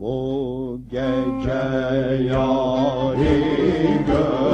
Bu gece yarim gör.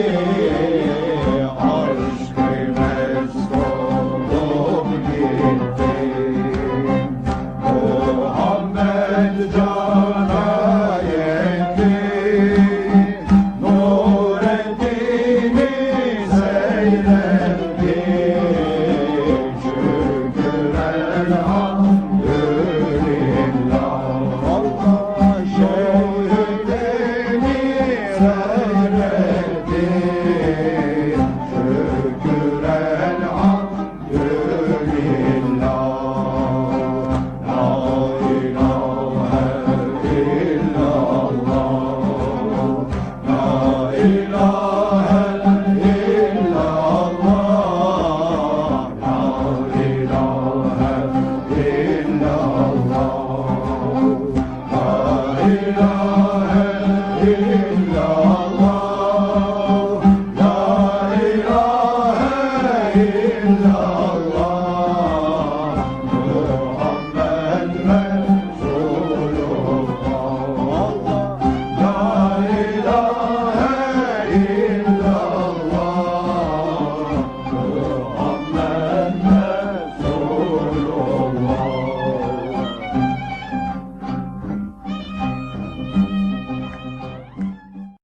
Allah.